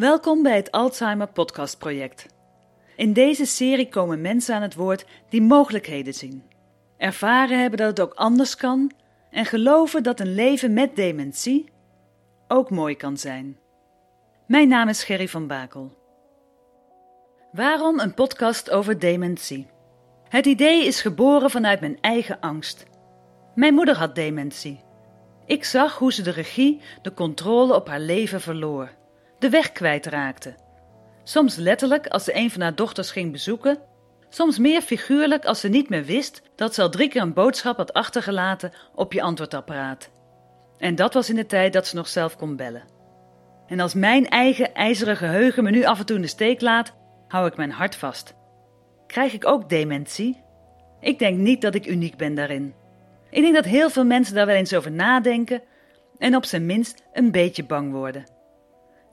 Welkom bij het Alzheimer Podcast Project. In deze serie komen mensen aan het woord die mogelijkheden zien, ervaren hebben dat het ook anders kan en geloven dat een leven met dementie ook mooi kan zijn. Mijn naam is Gerry van Bakel. Waarom een podcast over dementie? Het idee is geboren vanuit mijn eigen angst. Mijn moeder had dementie. Ik zag hoe ze de regie, de controle op haar leven verloor, de weg kwijtraakte. Soms letterlijk als ze een van haar dochters ging bezoeken, soms meer figuurlijk als ze niet meer wist dat ze al drie keer een boodschap had achtergelaten op je antwoordapparaat. En dat was in de tijd dat ze nog zelf kon bellen. En als mijn eigen ijzeren geheugen me nu af en toe in de steek laat, hou ik mijn hart vast. Krijg ik ook dementie? Ik denk niet dat ik uniek ben daarin. Ik denk dat heel veel mensen daar wel eens over nadenken en op zijn minst een beetje bang worden.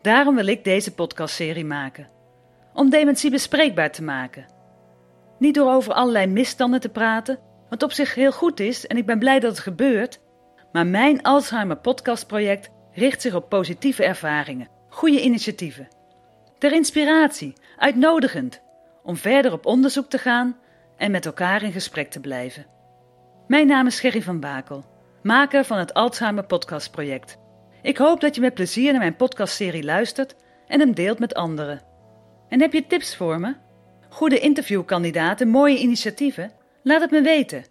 Daarom wil ik deze podcastserie maken. Om dementie bespreekbaar te maken. Niet door over allerlei misstanden te praten, wat op zich heel goed is en ik ben blij dat het gebeurt, maar mijn Alzheimer podcastproject richt zich op positieve ervaringen, goede initiatieven. Ter inspiratie, uitnodigend, om verder op onderzoek te gaan en met elkaar in gesprek te blijven. Mijn naam is Gerry van Bakel, maker van het Alzheimer Podcast Project. Ik hoop dat je met plezier naar mijn podcastserie luistert en hem deelt met anderen. En heb je tips voor me? Goede interviewkandidaten, mooie initiatieven? Laat het me weten.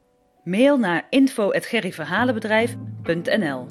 Mail naar info.gerryverhalenbedrijf.nl